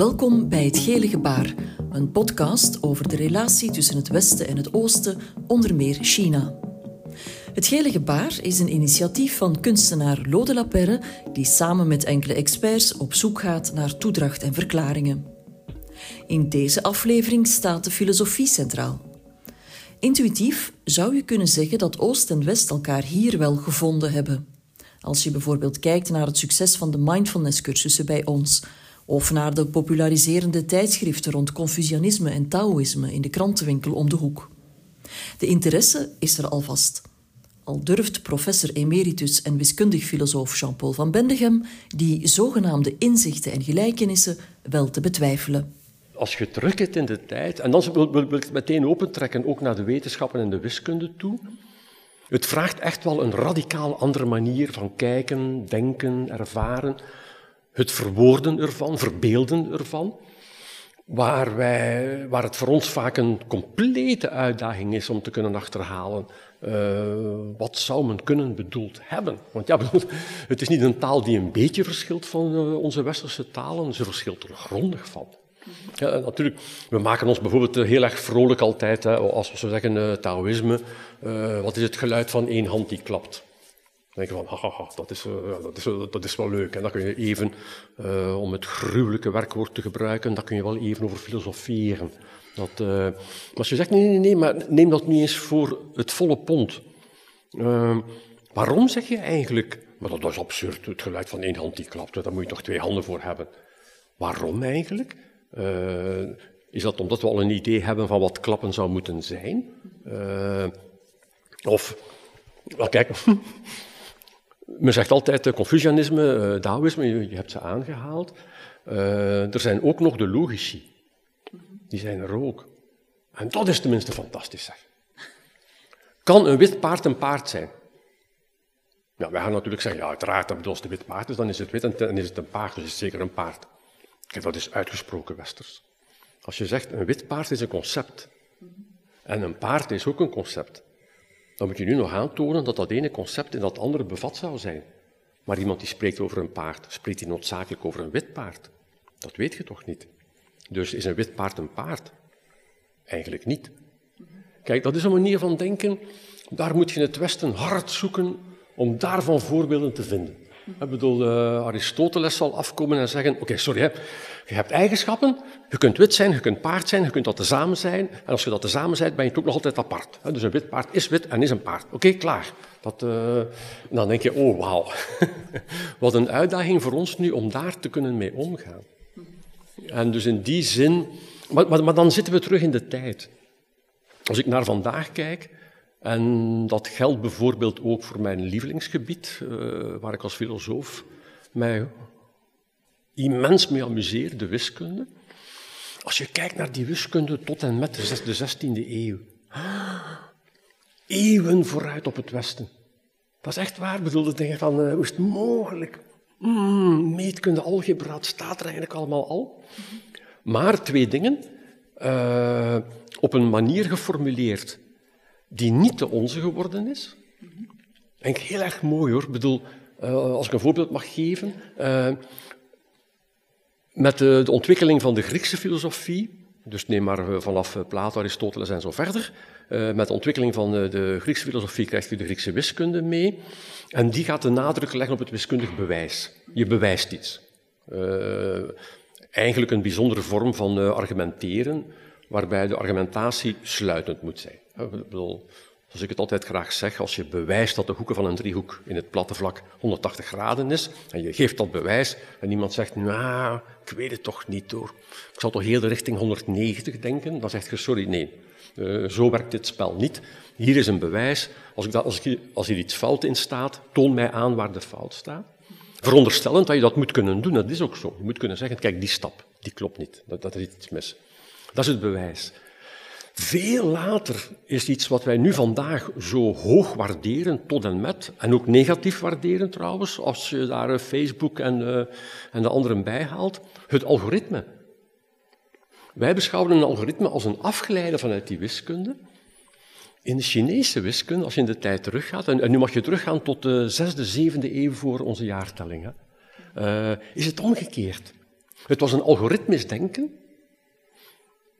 Welkom bij Het Gele Gebaar, een podcast over de relatie tussen het Westen en het Oosten, onder meer China. Het Gele Gebaar is een initiatief van kunstenaar Lode Laperre, die samen met enkele experts op zoek gaat naar toedracht en verklaringen. In deze aflevering staat de filosofie centraal. Intuïtief zou je kunnen zeggen dat Oost en West elkaar hier wel gevonden hebben. Als je bijvoorbeeld kijkt naar het succes van de mindfulness-cursussen bij ons, of naar de populariserende tijdschriften rond Confucianisme en Taoïsme in de krantenwinkel om de hoek. De interesse is er alvast. Al durft professor emeritus en wiskundig filosoof Jean-Paul van Bendegem die zogenaamde inzichten en gelijkenissen wel te betwijfelen. Als je terugkijkt in de tijd, en dan wil, wil, ik het meteen opentrekken ook naar de wetenschappen en de wiskunde toe. Het vraagt echt wel een radicaal andere manier van kijken, denken, ervaren het verwoorden ervan, verbeelden ervan, waar, wij, waar het voor ons vaak een complete uitdaging is om te kunnen achterhalen uh, wat zou men kunnen bedoeld hebben. Want ja, het is niet een taal die een beetje verschilt van uh, onze westerse talen, ze verschilt er grondig van. Ja, natuurlijk, we maken ons bijvoorbeeld heel erg vrolijk altijd, hè, als we zeggen uh, Taoïsme, wat is het geluid van één hand die klapt? Dan denk je van, haha, dat is, dat, is, dat is wel leuk. En dan kun je even, om het gruwelijke werkwoord te gebruiken, dan kun je wel even over filosoferen. Dat, maar als je zegt, nee, nee, nee, maar neem dat niet eens voor het volle pond. waarom zeg je eigenlijk, maar dat is absurd, het geluid van één hand die klapt, daar moet je toch twee handen voor hebben. Waarom eigenlijk? Is dat omdat we al een idee hebben van wat klappen zou moeten zijn? of, wel kijk, men zegt altijd uh, Confucianisme, Taoïsme, je, hebt ze aangehaald. Er zijn ook nog de logici. Die zijn er ook. En dat is tenminste fantastisch, zeg. Kan een wit paard een paard zijn? Ja, wij gaan natuurlijk zeggen, ja, uiteraard, als het een wit paard is, dan is het wit en dan is het een paard, dus is het zeker een paard. Kijk, dat is uitgesproken westers. Als je zegt, een wit paard is een concept. En een paard is ook een concept dan moet je nu nog aantonen dat dat ene concept in dat andere bevat zou zijn. Maar iemand die spreekt over een paard, spreekt hij noodzakelijk over een wit paard? Dat weet je toch niet? Dus is een wit paard een paard? Eigenlijk niet. Kijk, dat is een manier van denken, daar moet je in het Westen hard zoeken om daarvan voorbeelden te vinden. Ik bedoel, uh, Aristoteles zal afkomen en zeggen, oké, sorry, hè, je hebt eigenschappen, je kunt wit zijn, je kunt paard zijn, je kunt dat tezamen zijn, en als je dat tezamen bent, ben je ook nog altijd apart. Hè. Dus een wit paard is wit en is een paard. Oké, klaar. Dat, uh, dan denk je, oh wauw, wat een uitdaging voor ons nu om daar te kunnen mee omgaan. En dus in die zin, maar, maar dan zitten we terug in de tijd. Als ik naar vandaag kijk, en dat geldt bijvoorbeeld ook voor mijn lievelingsgebied, uh, waar ik als filosoof mij immens mee amuseer, de wiskunde. Als je kijkt naar die wiskunde tot en met de 16e eeuw. Eeuwen vooruit op het Westen. Dat is echt waar. bedoelde dingen van, uh, hoe is het mogelijk? Mm, meetkunde, algebra, het staat er eigenlijk allemaal al. Maar twee dingen. Uh, op een manier geformuleerd die niet de onze geworden is. Denk heel erg mooi hoor. Ik bedoel, uh, als ik een voorbeeld mag geven. Uh, met de, ontwikkeling van de Griekse filosofie, dus neem maar eh, vanaf Plato, Aristoteles en zo verder. Met de ontwikkeling van de Griekse filosofie krijgt u de Griekse wiskunde mee. En die gaat de nadruk leggen op het wiskundig bewijs. Je bewijst iets. Eigenlijk een bijzondere vorm van argumenteren, waarbij de argumentatie sluitend moet zijn. Ik bedoel, zoals ik het altijd graag zeg, als je bewijst dat de hoeken van een driehoek in het platte vlak 180 graden is, en je geeft dat bewijs, en iemand zegt, nou, ik weet het toch niet hoor. Ik zal toch heel de richting 190 denken, dan zegt je, sorry, nee, uh, zo werkt dit spel niet. Hier is een bewijs. Als, ik dat, als, als hier iets fout in staat, toon mij aan waar de fout staat. Veronderstellend dat je dat moet kunnen doen, dat is ook zo. Je moet kunnen zeggen, kijk, die stap, die klopt niet. Dat, dat is iets mis. Dat is het bewijs. Veel later is iets wat wij nu vandaag zo hoog waarderen, tot en met, en ook negatief waarderen trouwens, als je daar Facebook en, uh, en de anderen bij haalt, het algoritme. Wij beschouwen een algoritme als een afgeleide vanuit die wiskunde, In de Chinese wiskunde, als je in de tijd teruggaat, en, nu mag je teruggaan tot de zesde, zevende eeuw voor onze jaartelling, hè, uh, is het omgekeerd. Het was een algoritmisch denken.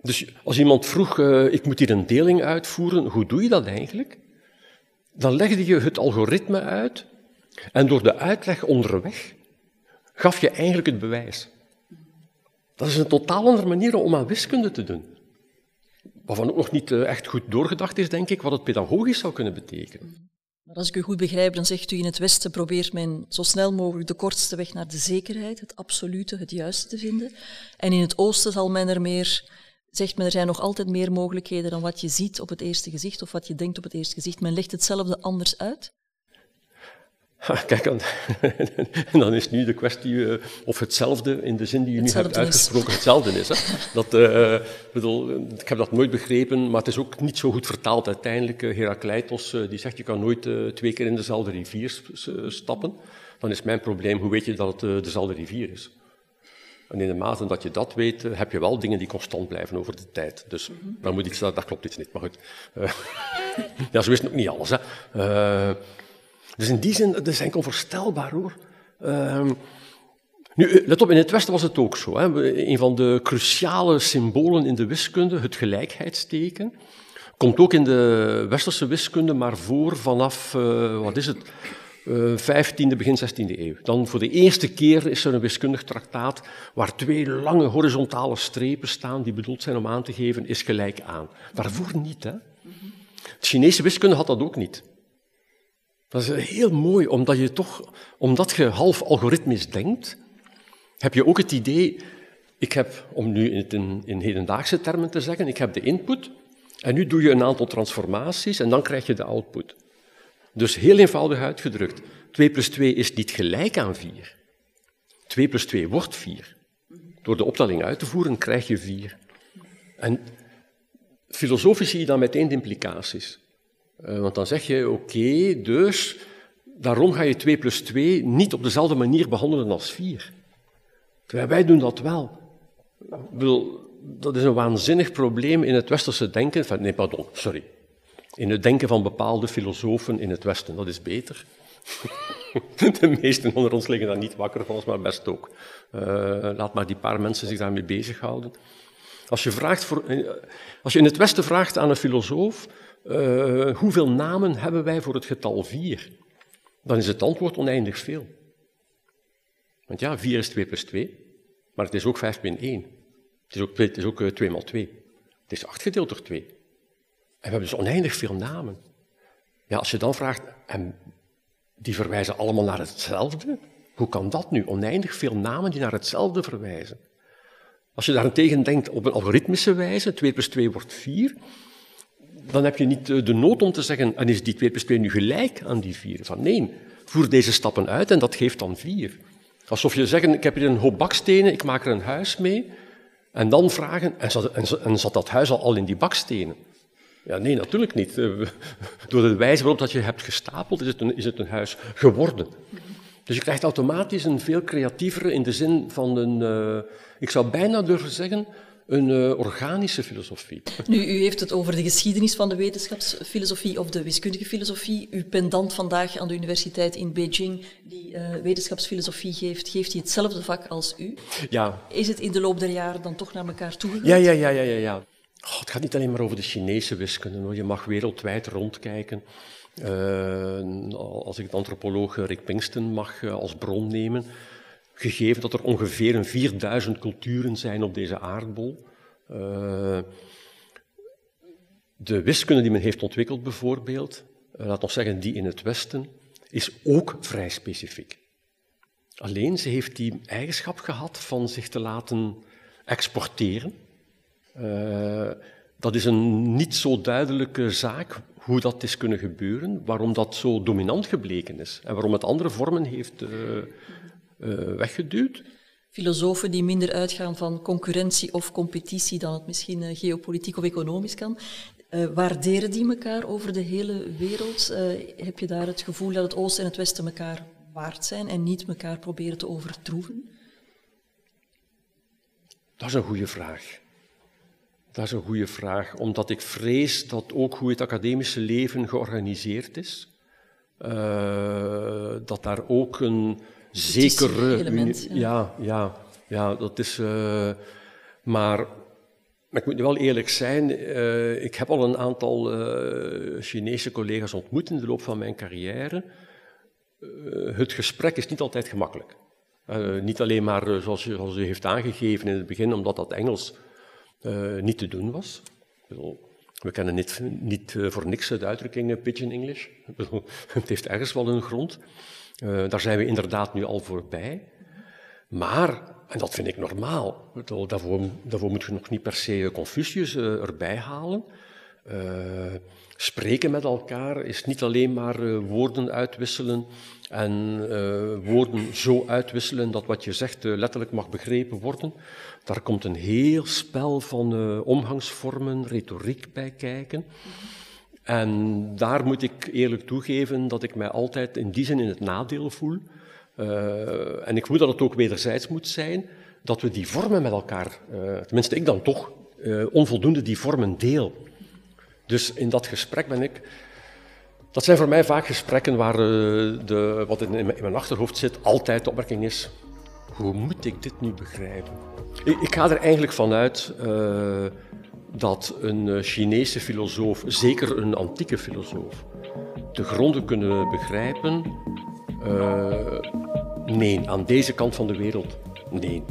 Dus als iemand vroeg, uh, ik moet hier een deling uitvoeren, hoe doe je dat eigenlijk? Dan legde je het algoritme uit en door de uitleg onderweg gaf je eigenlijk het bewijs. Dat is een totaal andere manier om aan wiskunde te doen. Waarvan ook nog niet eh, echt goed doorgedacht is, denk ik, wat het pedagogisch zou kunnen betekenen. Maar als ik u goed begrijp, dan zegt u in het Westen probeert men zo snel mogelijk de kortste weg naar de zekerheid, het absolute, het juiste te vinden. En in het Oosten zal men er meer, zegt men er zijn nog altijd meer mogelijkheden dan wat je ziet op het eerste gezicht of wat je denkt op het eerste gezicht. Men legt hetzelfde anders uit. Kijk, en dan is nu de kwestie uh, of hetzelfde in de zin die je nu hebt uitgesproken hetzelfde is. Hè? Dat, uh, bedoel, ik heb dat nooit begrepen, maar het is ook niet zo goed vertaald uiteindelijk. Uh, Herakleitos die zegt je kan nooit twee keer in dezelfde rivier stappen. Dan is mijn probleem, hoe weet je dat het dezelfde rivier is? En in de mate dat je dat weet, heb je wel dingen die constant blijven over de tijd. Dus dan moet ik zeggen, dat klopt iets niet. Maar goed. ja, zo is het ook niet alles. Hè. Dus in die zin, dat enkel onvoorstelbaar hoor. Uh, nu, let op, in het Westen was het ook zo. Hè. Een van de cruciale symbolen in de wiskunde, het gelijkheidsteken, komt ook in de westerse wiskunde maar voor vanaf, wat is het, uh, 15e, begin 16e eeuw. Dan voor de eerste keer is er een wiskundig traktaat waar twee lange horizontale strepen staan die bedoeld zijn om aan te geven, is gelijk aan. Daarvoor niet. Hè. De Chinese wiskunde had dat ook niet. Dat is heel mooi, omdat je toch, omdat je half algoritmisch denkt, heb je ook het idee, ik heb, om nu in, in hedendaagse termen te zeggen, ik heb de input en nu doe je een aantal transformaties en dan krijg je de output. Dus heel eenvoudig uitgedrukt, 2 plus 2 is niet gelijk aan 4. 2 plus 2 wordt 4. Door de optelling uit te voeren krijg je 4. En filosofisch zie je dan meteen de implicaties. Uh, want dan zeg je, oké, dus daarom ga je 2 plus 2 niet op dezelfde manier behandelen als 4. Terwijl wij doen dat wel. Bedoel, dat is een waanzinnig probleem in het westerse denken. Enfin, nee, pardon, sorry. In het denken van bepaalde filosofen in het Westen. Dat is beter. De meesten onder ons liggen daar niet wakker van, maar best ook. Uh, laat maar die paar mensen zich daarmee bezighouden. Als je, vraagt voor, als je in het Westen vraagt aan een filosoof, uh, hoeveel namen hebben wij voor het getal 4? Dan is het antwoord oneindig veel. Want ja, 4 is 2 plus 2, maar het is ook 5 min 1. Het is ook, uh, 2 maal 2. Het is 8 gedeeld door 2. En we hebben dus oneindig veel namen. Ja, als je dan vraagt, en die verwijzen allemaal naar hetzelfde, hoe kan dat nu? Oneindig veel namen die naar hetzelfde verwijzen. Als je daarentegen denkt op een algoritmische wijze, 2 plus 2 wordt 4, dan heb je niet de nood om te zeggen, en is die 2 plus 2 nu gelijk aan die 4? Van nee, voer deze stappen uit en dat geeft dan 4. Alsof je zegt, ik heb hier een hoop bakstenen, ik maak er een huis mee, en dan vragen, en zat, en zat dat huis al in die bakstenen? Ja, nee, natuurlijk niet. Eh, door de wijze waarop dat je hebt gestapeld, is het een, is het een huis geworden. Dus je krijgt automatisch een veel creatievere, in de zin van een, uh, ik zou bijna durven zeggen, een uh, organische filosofie. Nu, u heeft het over de geschiedenis van de wetenschapsfilosofie of de wiskundige filosofie. Uw pendant vandaag aan de universiteit in Beijing, die uh, wetenschapsfilosofie geeft, geeft hij hetzelfde vak als u. Ja. Is het in de loop der jaren dan toch naar elkaar toegegaan? Ja, ja, ja, ja, ja. ja. Oh, het gaat niet alleen maar over de Chinese wiskunde. Je mag wereldwijd rondkijken. Uh, als ik de antropoloog Rick Pinkston mag als bron nemen, gegeven dat er ongeveer een 4000 culturen zijn op deze aardbol. Uh, de wiskunde die men heeft ontwikkeld bijvoorbeeld, laat ons zeggen die in het Westen, is ook vrij specifiek. Alleen ze heeft die eigenschap gehad van zich te laten exporteren. Uh, dat is een niet zo duidelijke zaak hoe dat is kunnen gebeuren, waarom dat zo dominant gebleken is en waarom het andere vormen heeft uh, weggeduwd. Filosofen die minder uitgaan van concurrentie of competitie dan het misschien geopolitiek of economisch kan. Uh, waarderen die elkaar over de hele wereld? heb je daar het gevoel dat het Oosten en het Westen elkaar waard zijn en niet elkaar proberen te overtroeven? Dat is een goede vraag. Dat is een goede vraag, omdat ik vrees dat ook hoe het academische leven georganiseerd is, uh, dat daar ook een zekere. Element, ja. ja, ja, ja, dat is. Uh, maar, maar ik moet nu wel eerlijk zijn, uh, ik heb al een aantal Chinese collega's ontmoet in de loop van mijn carrière. het gesprek is niet altijd gemakkelijk. niet alleen maar zoals, zoals u heeft aangegeven in het begin, omdat dat Engels uh, niet te doen was. We kennen niet, niet uh, voor niks de uitdrukking Pigeon English. Het heeft ergens wel een grond. daar zijn we inderdaad nu al voorbij. Maar, en dat vind ik normaal, daarvoor, daarvoor moet je nog niet per se Confucius erbij halen. Spreken met elkaar is niet alleen maar woorden uitwisselen en uh, woorden zo uitwisselen dat wat je zegt letterlijk mag begrepen worden. Daar komt een heel spel van omgangsvormen, retoriek bij kijken. En daar moet ik eerlijk toegeven dat ik mij altijd in die zin in het nadeel voel. en ik voel dat het ook wederzijds moet zijn, dat we die vormen met elkaar, tenminste ik dan toch, onvoldoende die vormen deel. Dus in dat gesprek ben ik dat zijn voor mij vaak gesprekken waar eh, de, wat in mijn achterhoofd zit altijd de opmerking is: hoe moet ik dit nu begrijpen? Ik, ga er eigenlijk vanuit uh, dat een eh, Chinese filosoof, zeker een antieke filosoof, de gronden kunnen begrijpen. Nee, aan deze kant van de wereld, nee.